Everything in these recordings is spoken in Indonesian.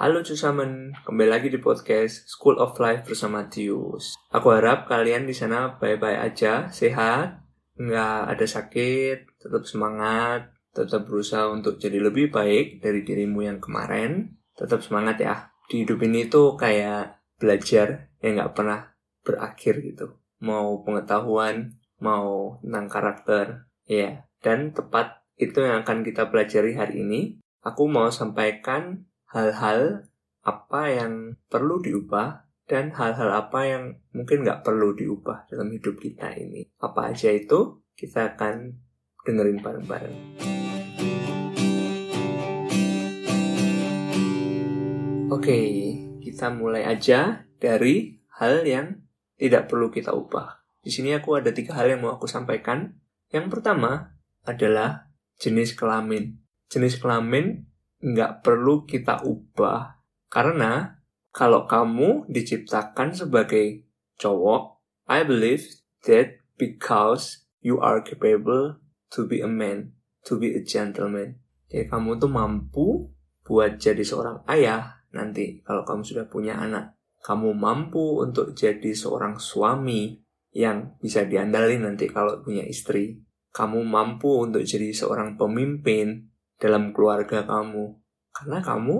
Halo Cusamen, kembali lagi di podcast School of Life bersama Tius. Aku harap kalian di sana baik-baik aja, sehat, nggak ada sakit, tetap semangat, tetap berusaha untuk jadi lebih baik dari dirimu yang kemarin. Tetap semangat ya. Di hidup ini tuh kayak belajar yang nggak pernah berakhir gitu. Mau pengetahuan, mau tentang karakter, ya. Dan tepat itu yang akan kita pelajari hari ini. Aku mau sampaikan hal-hal apa yang perlu diubah dan hal-hal apa yang mungkin nggak perlu diubah dalam hidup kita ini. Apa aja itu kita akan dengerin bareng-bareng. Oke, kita mulai aja dari hal yang tidak perlu kita ubah. Di sini aku ada tiga hal yang mau aku sampaikan. Yang pertama adalah jenis kelamin. Jenis kelamin nggak perlu kita ubah karena kalau kamu diciptakan sebagai cowok, I believe that because you are capable to be a man, to be a gentleman. Jadi kamu tuh mampu buat jadi seorang ayah nanti kalau kamu sudah punya anak. Kamu mampu untuk jadi seorang suami yang bisa diandalkan nanti kalau punya istri. Kamu mampu untuk jadi seorang pemimpin dalam keluarga kamu. Karena kamu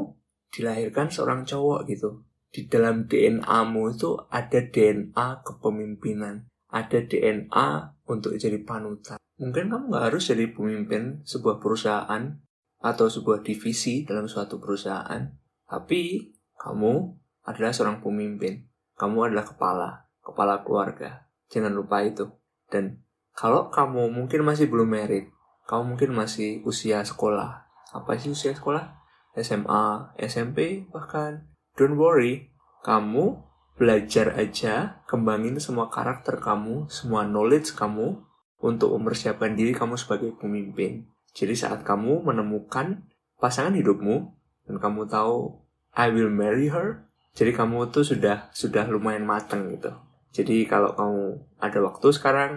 dilahirkan seorang cowok gitu. Di dalam DNA-mu itu ada DNA kepemimpinan. Ada DNA untuk jadi panutan. Mungkin kamu nggak harus jadi pemimpin sebuah perusahaan atau sebuah divisi dalam suatu perusahaan. Tapi kamu adalah seorang pemimpin. Kamu adalah kepala kepala keluarga. Jangan lupa itu. Dan kalau kamu mungkin masih belum merit kamu mungkin masih usia sekolah apa sih usia sekolah? SMA, SMP, bahkan don't worry, kamu belajar aja, kembangin semua karakter kamu, semua knowledge kamu untuk mempersiapkan diri kamu sebagai pemimpin. Jadi saat kamu menemukan pasangan hidupmu dan kamu tahu I will marry her, jadi kamu tuh sudah sudah lumayan mateng gitu. Jadi kalau kamu ada waktu sekarang,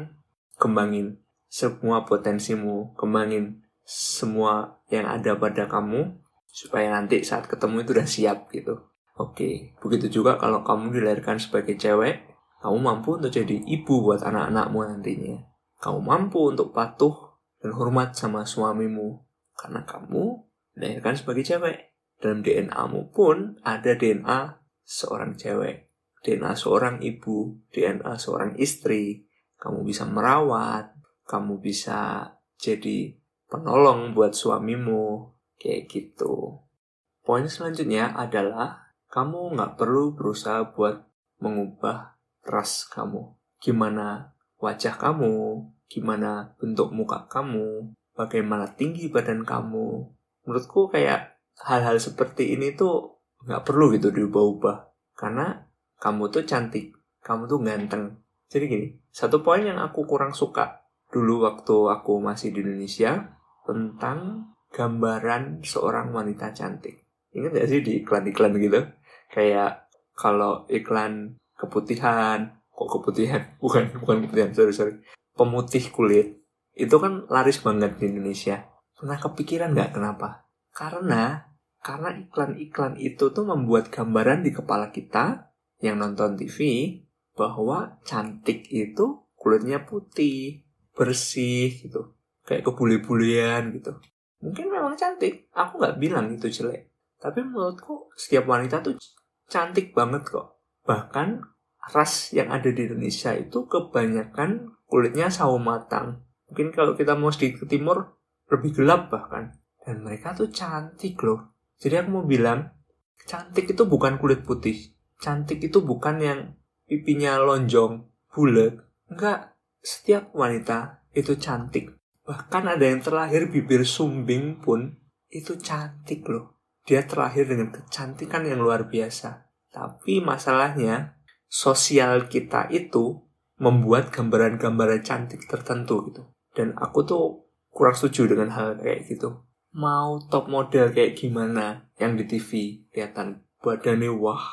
kembangin semua potensimu, kembangin semua yang ada pada kamu supaya nanti saat ketemu itu udah siap gitu. Oke, begitu juga kalau kamu dilahirkan sebagai cewek, kamu mampu untuk jadi ibu buat anak-anakmu nantinya. Kamu mampu untuk patuh dan hormat sama suamimu karena kamu dilahirkan sebagai cewek. Dalam DNA-mu pun ada DNA seorang cewek, DNA seorang ibu, DNA seorang istri. Kamu bisa merawat, kamu bisa jadi penolong buat suamimu, kayak gitu. Poin selanjutnya adalah kamu nggak perlu berusaha buat mengubah ras kamu. Gimana wajah kamu, gimana bentuk muka kamu, bagaimana tinggi badan kamu. Menurutku kayak hal-hal seperti ini tuh nggak perlu gitu diubah-ubah. Karena kamu tuh cantik, kamu tuh ganteng. Jadi gini, satu poin yang aku kurang suka dulu waktu aku masih di Indonesia, tentang gambaran seorang wanita cantik. Ingat gak sih di iklan-iklan gitu? Kayak kalau iklan keputihan, kok keputihan? Bukan, bukan keputihan, sorry, sorry. Pemutih kulit. Itu kan laris banget di Indonesia. Pernah kepikiran nggak kenapa? Karena karena iklan-iklan itu tuh membuat gambaran di kepala kita yang nonton TV bahwa cantik itu kulitnya putih, bersih gitu. Kayak kebule-bulean gitu. Mungkin memang cantik. Aku nggak bilang itu jelek. Tapi menurutku setiap wanita tuh cantik banget kok. Bahkan ras yang ada di Indonesia itu kebanyakan kulitnya sawo matang. Mungkin kalau kita mau sedikit ke timur lebih gelap bahkan. Dan mereka tuh cantik loh. Jadi aku mau bilang cantik itu bukan kulit putih. Cantik itu bukan yang pipinya lonjong bulat. Enggak setiap wanita itu cantik Bahkan ada yang terlahir bibir sumbing pun itu cantik loh. Dia terlahir dengan kecantikan yang luar biasa. Tapi masalahnya sosial kita itu membuat gambaran-gambaran cantik tertentu gitu. Dan aku tuh kurang setuju dengan hal kayak gitu. Mau top model kayak gimana yang di TV kelihatan badannya wah,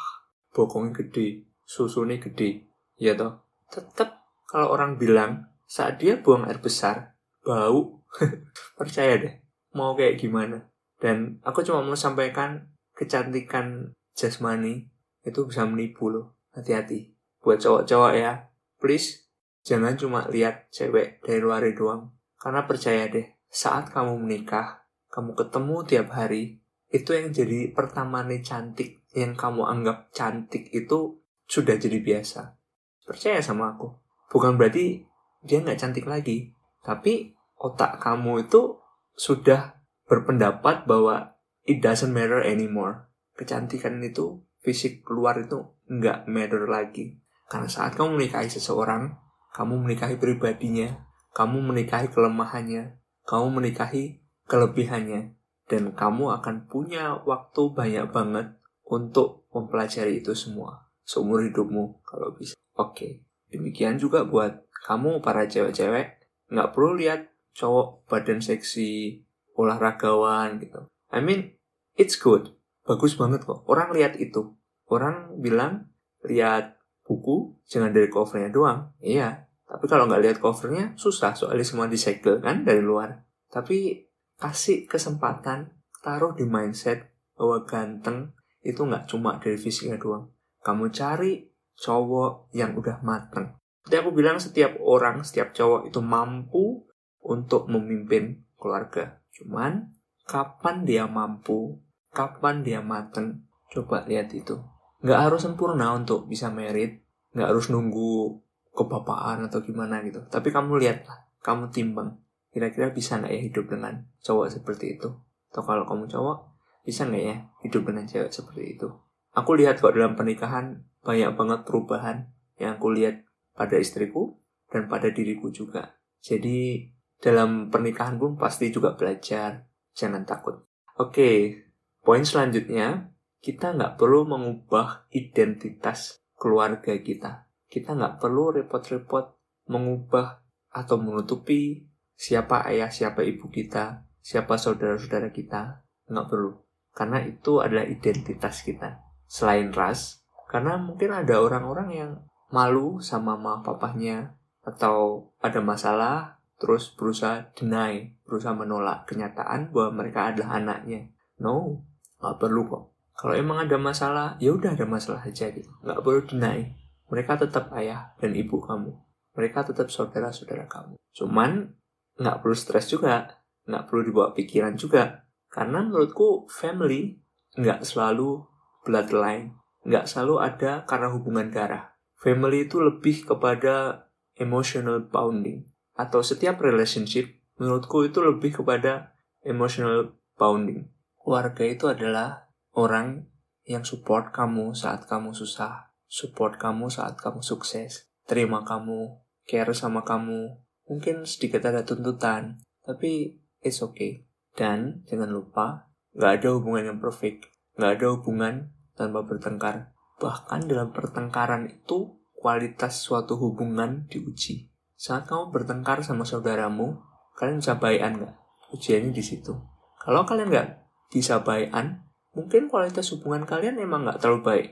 bokongnya gede, susunya gede, ya toh. Tetap kalau orang bilang saat dia buang air besar, bau percaya deh mau kayak gimana dan aku cuma mau sampaikan kecantikan jasmani itu bisa menipu loh. Hati-hati. Buat cowok-cowok ya, please jangan cuma lihat cewek dari luar doang. Karena percaya deh, saat kamu menikah, kamu ketemu tiap hari, itu yang jadi pertama nih cantik, yang kamu anggap cantik itu sudah jadi biasa. Percaya sama aku. Bukan berarti dia nggak cantik lagi, tapi otak kamu itu sudah berpendapat bahwa it doesn't matter anymore. Kecantikan itu, fisik luar itu nggak matter lagi. Karena saat kamu menikahi seseorang, kamu menikahi pribadinya, kamu menikahi kelemahannya, kamu menikahi kelebihannya, dan kamu akan punya waktu banyak banget untuk mempelajari itu semua seumur hidupmu kalau bisa. Oke, demikian juga buat kamu para cewek-cewek nggak perlu lihat cowok badan seksi olahragawan gitu. I mean it's good. Bagus banget kok. Orang lihat itu. Orang bilang lihat buku jangan dari covernya doang. Iya. Tapi kalau nggak lihat covernya susah. Soalnya semua disegel kan dari luar. Tapi kasih kesempatan taruh di mindset bahwa ganteng itu nggak cuma dari fisiknya doang. Kamu cari cowok yang udah mateng jadi aku bilang setiap orang, setiap cowok itu mampu untuk memimpin keluarga. Cuman kapan dia mampu, kapan dia mateng, coba lihat itu. Nggak harus sempurna untuk bisa merit, nggak harus nunggu kebapaan atau gimana gitu. Tapi kamu lihatlah, kamu timbang. Kira-kira bisa nggak ya hidup dengan cowok seperti itu? Atau kalau kamu cowok, bisa nggak ya hidup dengan cewek seperti itu? Aku lihat kok dalam pernikahan banyak banget perubahan yang aku lihat pada istriku dan pada diriku juga. Jadi dalam pernikahan pun pasti juga belajar, jangan takut. Oke, poin selanjutnya, kita nggak perlu mengubah identitas keluarga kita. Kita nggak perlu repot-repot mengubah atau menutupi siapa ayah, siapa ibu kita, siapa saudara-saudara kita. Nggak perlu. Karena itu adalah identitas kita. Selain ras, karena mungkin ada orang-orang yang malu sama mama papahnya atau ada masalah terus berusaha deny, berusaha menolak kenyataan bahwa mereka adalah anaknya. No, nggak perlu kok. Kalau emang ada masalah, ya udah ada masalah aja gitu. Nggak perlu deny. Mereka tetap ayah dan ibu kamu. Mereka tetap saudara-saudara kamu. Cuman nggak perlu stres juga, nggak perlu dibawa pikiran juga. Karena menurutku family nggak selalu bloodline, nggak selalu ada karena hubungan darah family itu lebih kepada emotional bonding atau setiap relationship menurutku itu lebih kepada emotional bonding. Keluarga itu adalah orang yang support kamu saat kamu susah, support kamu saat kamu sukses, terima kamu, care sama kamu. Mungkin sedikit ada tuntutan, tapi it's okay. Dan jangan lupa, nggak ada hubungan yang perfect, nggak ada hubungan tanpa bertengkar. Bahkan dalam pertengkaran itu, kualitas suatu hubungan diuji. Saat kamu bertengkar sama saudaramu, kalian bisa baikan nggak? Ujiannya di situ. Kalau kalian nggak bisa baikan, mungkin kualitas hubungan kalian emang nggak terlalu baik.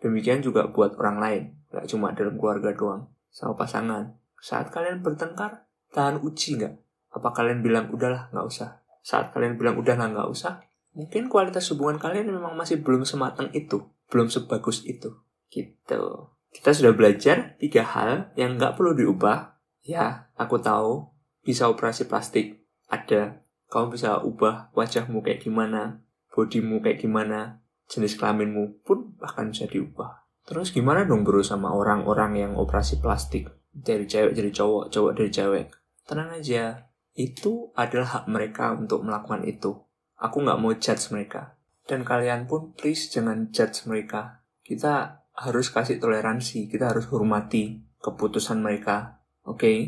Demikian juga buat orang lain, nggak cuma dalam keluarga doang, sama pasangan. Saat kalian bertengkar, tahan uji nggak? Apa kalian bilang udahlah nggak usah? Saat kalian bilang udahlah nggak usah, mungkin kualitas hubungan kalian memang masih belum sematang itu belum sebagus itu. Gitu. Kita sudah belajar tiga hal yang nggak perlu diubah. Ya, aku tahu bisa operasi plastik. Ada. Kamu bisa ubah wajahmu kayak gimana, bodimu kayak gimana, jenis kelaminmu pun bahkan bisa diubah. Terus gimana dong bro sama orang-orang yang operasi plastik? Dari cewek jadi cowok, cowok dari cewek. Tenang aja, itu adalah hak mereka untuk melakukan itu. Aku nggak mau judge mereka. Dan kalian pun please jangan judge mereka. Kita harus kasih toleransi, kita harus hormati keputusan mereka. Oke? Okay?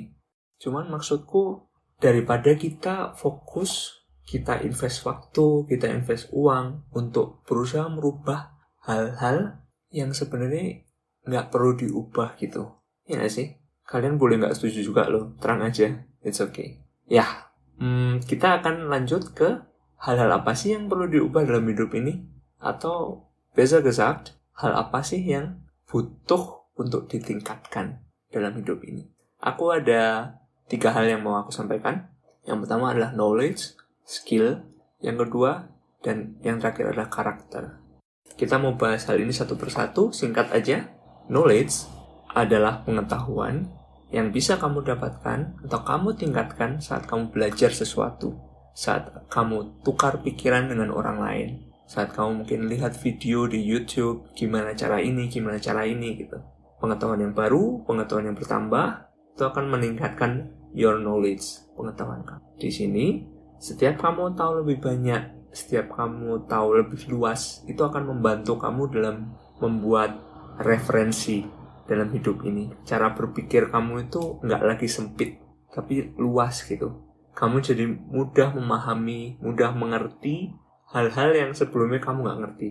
Cuman maksudku daripada kita fokus, kita invest waktu, kita invest uang untuk berusaha merubah hal-hal yang sebenarnya nggak perlu diubah gitu. Ya gak sih? Kalian boleh nggak setuju juga loh, terang aja. It's okay. Ya, hmm, kita akan lanjut ke hal-hal apa sih yang perlu diubah dalam hidup ini? Atau besser gesagt, hal apa sih yang butuh untuk ditingkatkan dalam hidup ini? Aku ada tiga hal yang mau aku sampaikan. Yang pertama adalah knowledge, skill. Yang kedua, dan yang terakhir adalah karakter. Kita mau bahas hal ini satu persatu, singkat aja. Knowledge adalah pengetahuan yang bisa kamu dapatkan atau kamu tingkatkan saat kamu belajar sesuatu, saat kamu tukar pikiran dengan orang lain, saat kamu mungkin lihat video di YouTube, gimana cara ini, gimana cara ini gitu. Pengetahuan yang baru, pengetahuan yang bertambah, itu akan meningkatkan your knowledge, pengetahuan kamu. Di sini, setiap kamu tahu lebih banyak, setiap kamu tahu lebih luas, itu akan membantu kamu dalam membuat referensi dalam hidup ini. Cara berpikir kamu itu nggak lagi sempit, tapi luas gitu. Kamu jadi mudah memahami, mudah mengerti hal-hal yang sebelumnya kamu nggak ngerti.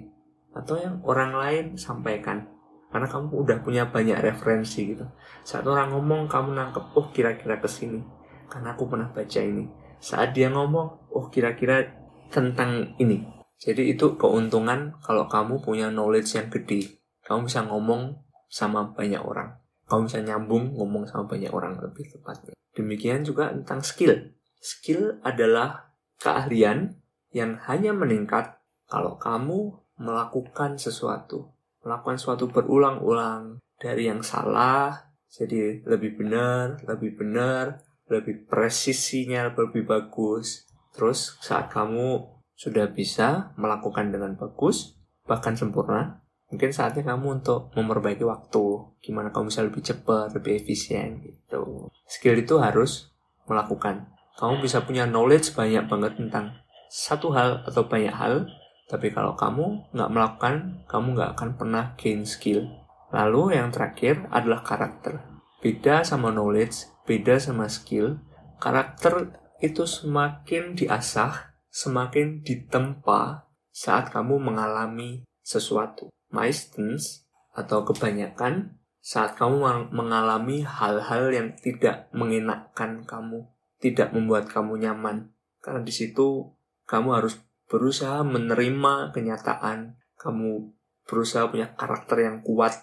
Atau yang orang lain sampaikan. Karena kamu udah punya banyak referensi gitu. Saat orang ngomong, kamu nangkep, oh kira-kira ke sini. Karena aku pernah baca ini. Saat dia ngomong, oh kira-kira tentang ini. Jadi itu keuntungan kalau kamu punya knowledge yang gede. Kamu bisa ngomong sama banyak orang. Kamu bisa nyambung ngomong sama banyak orang lebih tepatnya. Demikian juga tentang skill. Skill adalah keahlian yang hanya meningkat kalau kamu melakukan sesuatu. Melakukan sesuatu berulang-ulang dari yang salah jadi lebih benar, lebih benar, lebih presisinya lebih bagus. Terus saat kamu sudah bisa melakukan dengan bagus, bahkan sempurna, mungkin saatnya kamu untuk memperbaiki waktu gimana kamu bisa lebih cepat lebih efisien gitu skill itu harus melakukan kamu bisa punya knowledge banyak banget tentang satu hal atau banyak hal tapi kalau kamu nggak melakukan kamu nggak akan pernah gain skill. Lalu yang terakhir adalah karakter. Beda sama knowledge beda sama skill karakter itu semakin diasah semakin ditempa saat kamu mengalami sesuatu. Meistens atau kebanyakan saat kamu mengalami hal-hal yang tidak mengenakkan kamu, tidak membuat kamu nyaman. Karena di situ kamu harus berusaha menerima kenyataan, kamu berusaha punya karakter yang kuat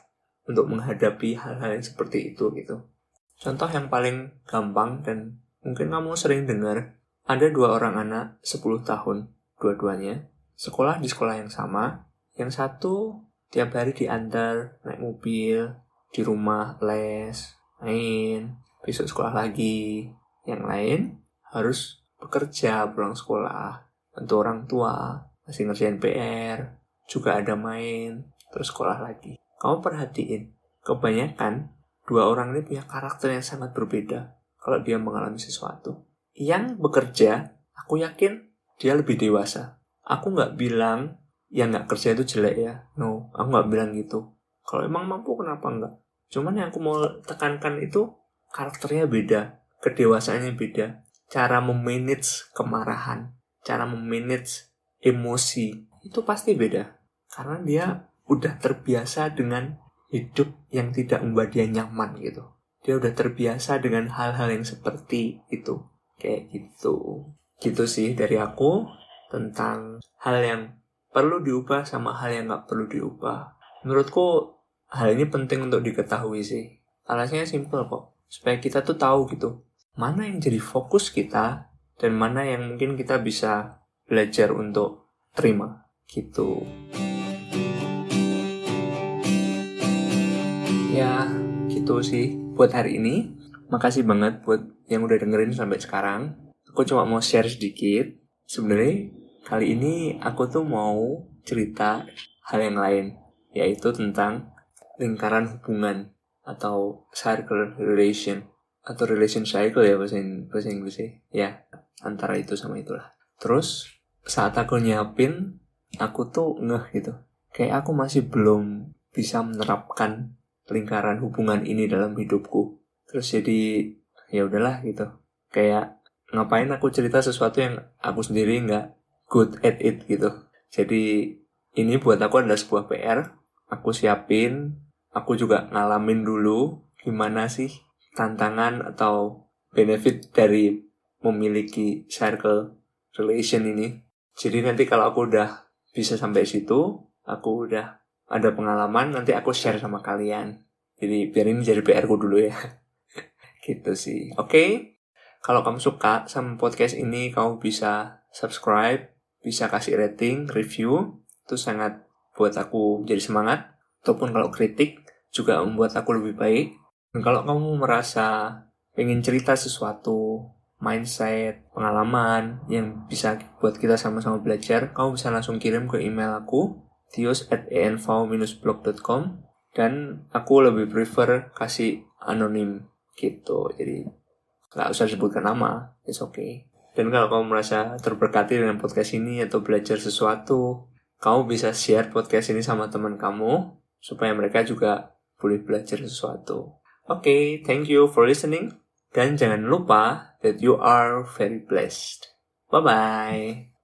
untuk menghadapi hal-hal yang seperti itu gitu. Contoh yang paling gampang dan mungkin kamu sering dengar, ada dua orang anak 10 tahun, dua-duanya, sekolah di sekolah yang sama, yang satu tiap hari diantar naik mobil di rumah les main besok sekolah lagi yang lain harus bekerja pulang sekolah bantu orang tua masih ngerjain PR juga ada main terus sekolah lagi. Kamu perhatiin kebanyakan dua orang ini punya karakter yang sangat berbeda. Kalau dia mengalami sesuatu yang bekerja aku yakin dia lebih dewasa. Aku nggak bilang yang nggak kerja itu jelek ya. No aku nggak bilang gitu. Kalau emang mampu kenapa enggak cuman yang aku mau tekankan itu karakternya beda kedewasaannya beda cara memanage kemarahan cara memanage emosi itu pasti beda karena dia udah terbiasa dengan hidup yang tidak membuat dia nyaman gitu dia udah terbiasa dengan hal-hal yang seperti itu kayak gitu gitu sih dari aku tentang hal yang perlu diubah sama hal yang nggak perlu diubah. Menurutku hal ini penting untuk diketahui sih. Alasannya simple kok. Supaya kita tuh tahu gitu. Mana yang jadi fokus kita dan mana yang mungkin kita bisa belajar untuk terima gitu. Ya, gitu sih buat hari ini. Makasih banget buat yang udah dengerin sampai sekarang. Aku cuma mau share sedikit. Sebenarnya Kali ini aku tuh mau cerita hal yang lain, yaitu tentang lingkaran hubungan atau circle relation atau relation cycle ya bahasa, bahasa Inggrisnya. Ya, antara itu sama itulah. Terus saat aku nyiapin, aku tuh ngeh gitu. Kayak aku masih belum bisa menerapkan lingkaran hubungan ini dalam hidupku. Terus jadi ya udahlah gitu. Kayak ngapain aku cerita sesuatu yang aku sendiri nggak good at it gitu. Jadi ini buat aku adalah sebuah PR. Aku siapin, aku juga ngalamin dulu gimana sih tantangan atau benefit dari memiliki circle relation ini. Jadi nanti kalau aku udah bisa sampai situ, aku udah ada pengalaman, nanti aku share sama kalian. Jadi biar ini jadi PR ku dulu ya. gitu sih. Oke. Okay? Kalau kamu suka sama podcast ini, kamu bisa subscribe, bisa kasih rating, review, itu sangat buat aku jadi semangat. Ataupun kalau kritik juga membuat aku lebih baik. Dan kalau kamu merasa ingin cerita sesuatu, mindset, pengalaman yang bisa buat kita sama-sama belajar, kamu bisa langsung kirim ke email aku, tios at blogcom dan aku lebih prefer kasih anonim gitu. Jadi nggak usah sebutkan nama, it's okay. Dan kalau kamu merasa terberkati dengan podcast ini atau belajar sesuatu, kamu bisa share podcast ini sama teman kamu supaya mereka juga boleh belajar sesuatu. Oke, okay, thank you for listening. Dan jangan lupa that you are very blessed. Bye-bye.